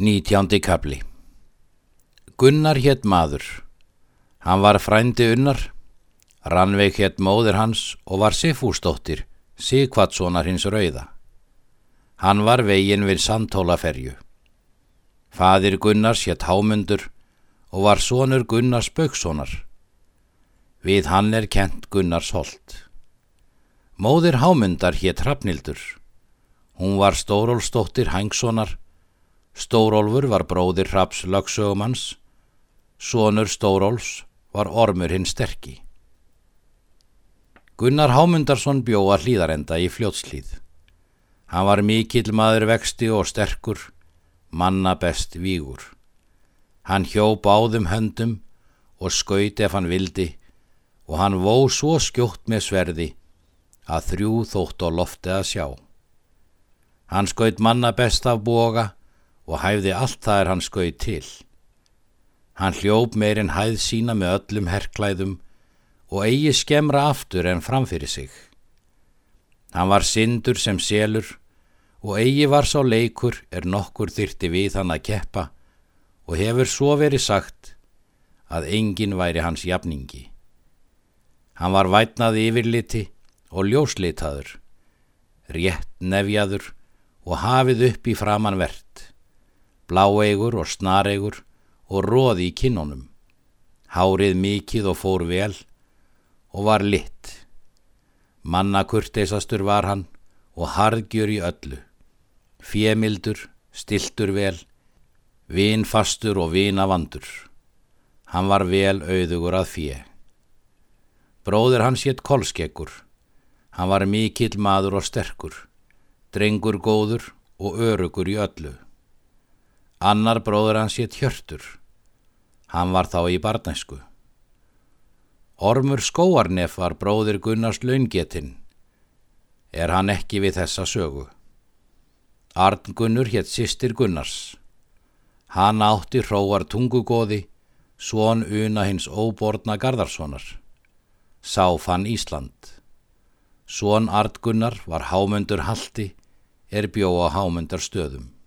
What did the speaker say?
Nítjándi kapli Gunnar hétt maður. Hann var frændi unnar. Rannveig hétt móðir hans og var Sifúsdóttir, Sigvatssonar hins rauða. Hann var veginn við samtólaferju. Fadir Gunnars hétt Hámundur og var sonur Gunnars Bökssonar. Við hann er kent Gunnars Holt. Móðir Hámundar hétt Hrafnildur. Hún var Stórólsdóttir Hængssonar. Stórólfur var bróðir Hraps lögsögumanns. Sonur Stóróls var Ormur hinn sterki. Gunnar Hámundarsson bjóða hlýðarenda í fljótslýð. Hann var mikill maður vexti og sterkur, manna best vígur. Hann hjó báðum höndum og skaut ef hann vildi og hann vó svo skjótt með sverði að þrjú þótt á lofti að sjá. Hann skaut manna best af boga og hæfði allt það er hann skaut til. Hann hljóp meirinn hæð sína með öllum herrklæðum og eigi skemra aftur en framfyrir sig. Hann var syndur sem selur og eigi var sá leikur er nokkur þyrti við hann að keppa og hefur svo verið sagt að engin væri hans jafningi. Hann var vætnað yfirliti og ljóslitaður, rétt nefjaður og hafið upp í framanvert, bláeigur og snareigur og róði í kinnunum. Hárið mikið og fór vel og var litt. Manna kurteisastur var hann og hargjur í öllu. Fjemildur, stiltur vel, vinfastur og vinavandur. Hann var vel auðugur að fjö. Bróður hans hétt Kolskeggur. Hann var mikill maður og sterkur, drengur góður og örugur í öllu. Annar bróður hans hétt Hjörtur. Hann var þá í barnæsku. Ormur Skóarnef var bróðir Gunnars laungetinn. Er hann ekki við þessa sögu? Arn Gunnur hétt sýstir Gunnars. Hann átti hróar tungugóði, svon una hins óborna Garðarssonar. Sá fann Ísland. Svon Arn Gunnar var hámundur haldi, er bjó á hámundar stöðum.